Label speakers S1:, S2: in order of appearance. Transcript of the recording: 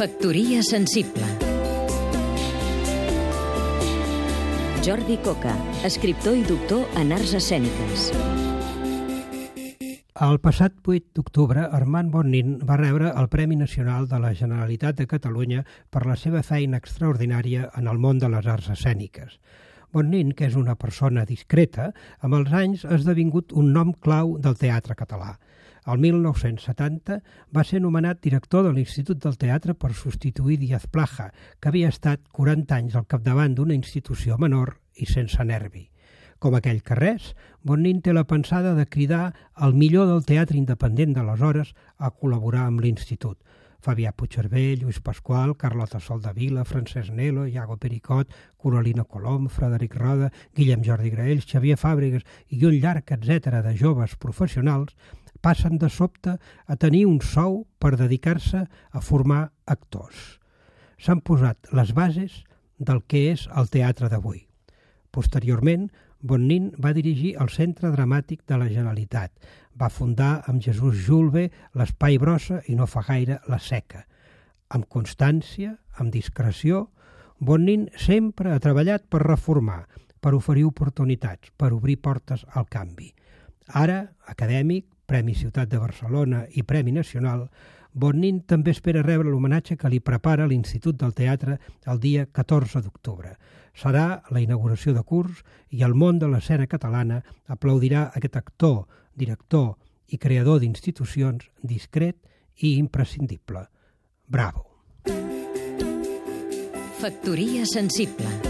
S1: Factoria sensible Jordi Coca, escriptor i doctor en arts escèniques.
S2: El passat 8 d'octubre, Armand Bonnin va rebre el Premi Nacional de la Generalitat de Catalunya per la seva feina extraordinària en el món de les arts escèniques. Bonnin, que és una persona discreta, amb els anys ha esdevingut un nom clau del teatre català. El 1970 va ser nomenat director de l'Institut del Teatre per substituir Díaz Plaja, que havia estat 40 anys al capdavant d'una institució menor i sense nervi. Com aquell que res, Bonin té la pensada de cridar el millor del teatre independent d'aleshores a col·laborar amb l'Institut. Fabià Puigcerver, Lluís Pasqual, Carlota Soldavila, Francesc Nelo, Iago Pericot, Coralina Colom, Frederic Roda, Guillem Jordi Graells, Xavier Fàbregas i un llarg etc de joves professionals passen de sobte a tenir un sou per dedicar-se a formar actors. S'han posat les bases del que és el teatre d'avui. Posteriorment, Bonnin va dirigir el Centre Dramàtic de la Generalitat. Va fundar amb Jesús Julve l'Espai Brossa i no fa gaire la Seca. Amb constància, amb discreció, Bonnin sempre ha treballat per reformar, per oferir oportunitats, per obrir portes al canvi. Ara, acadèmic, Premi Ciutat de Barcelona i Premi Nacional, Bonnin també espera rebre l'homenatge que li prepara l'Institut del Teatre el dia 14 d'octubre. Serà la inauguració de curs i el món de l'escena catalana aplaudirà aquest actor, director i creador d'institucions discret i imprescindible. Bravo!
S1: Factoria sensible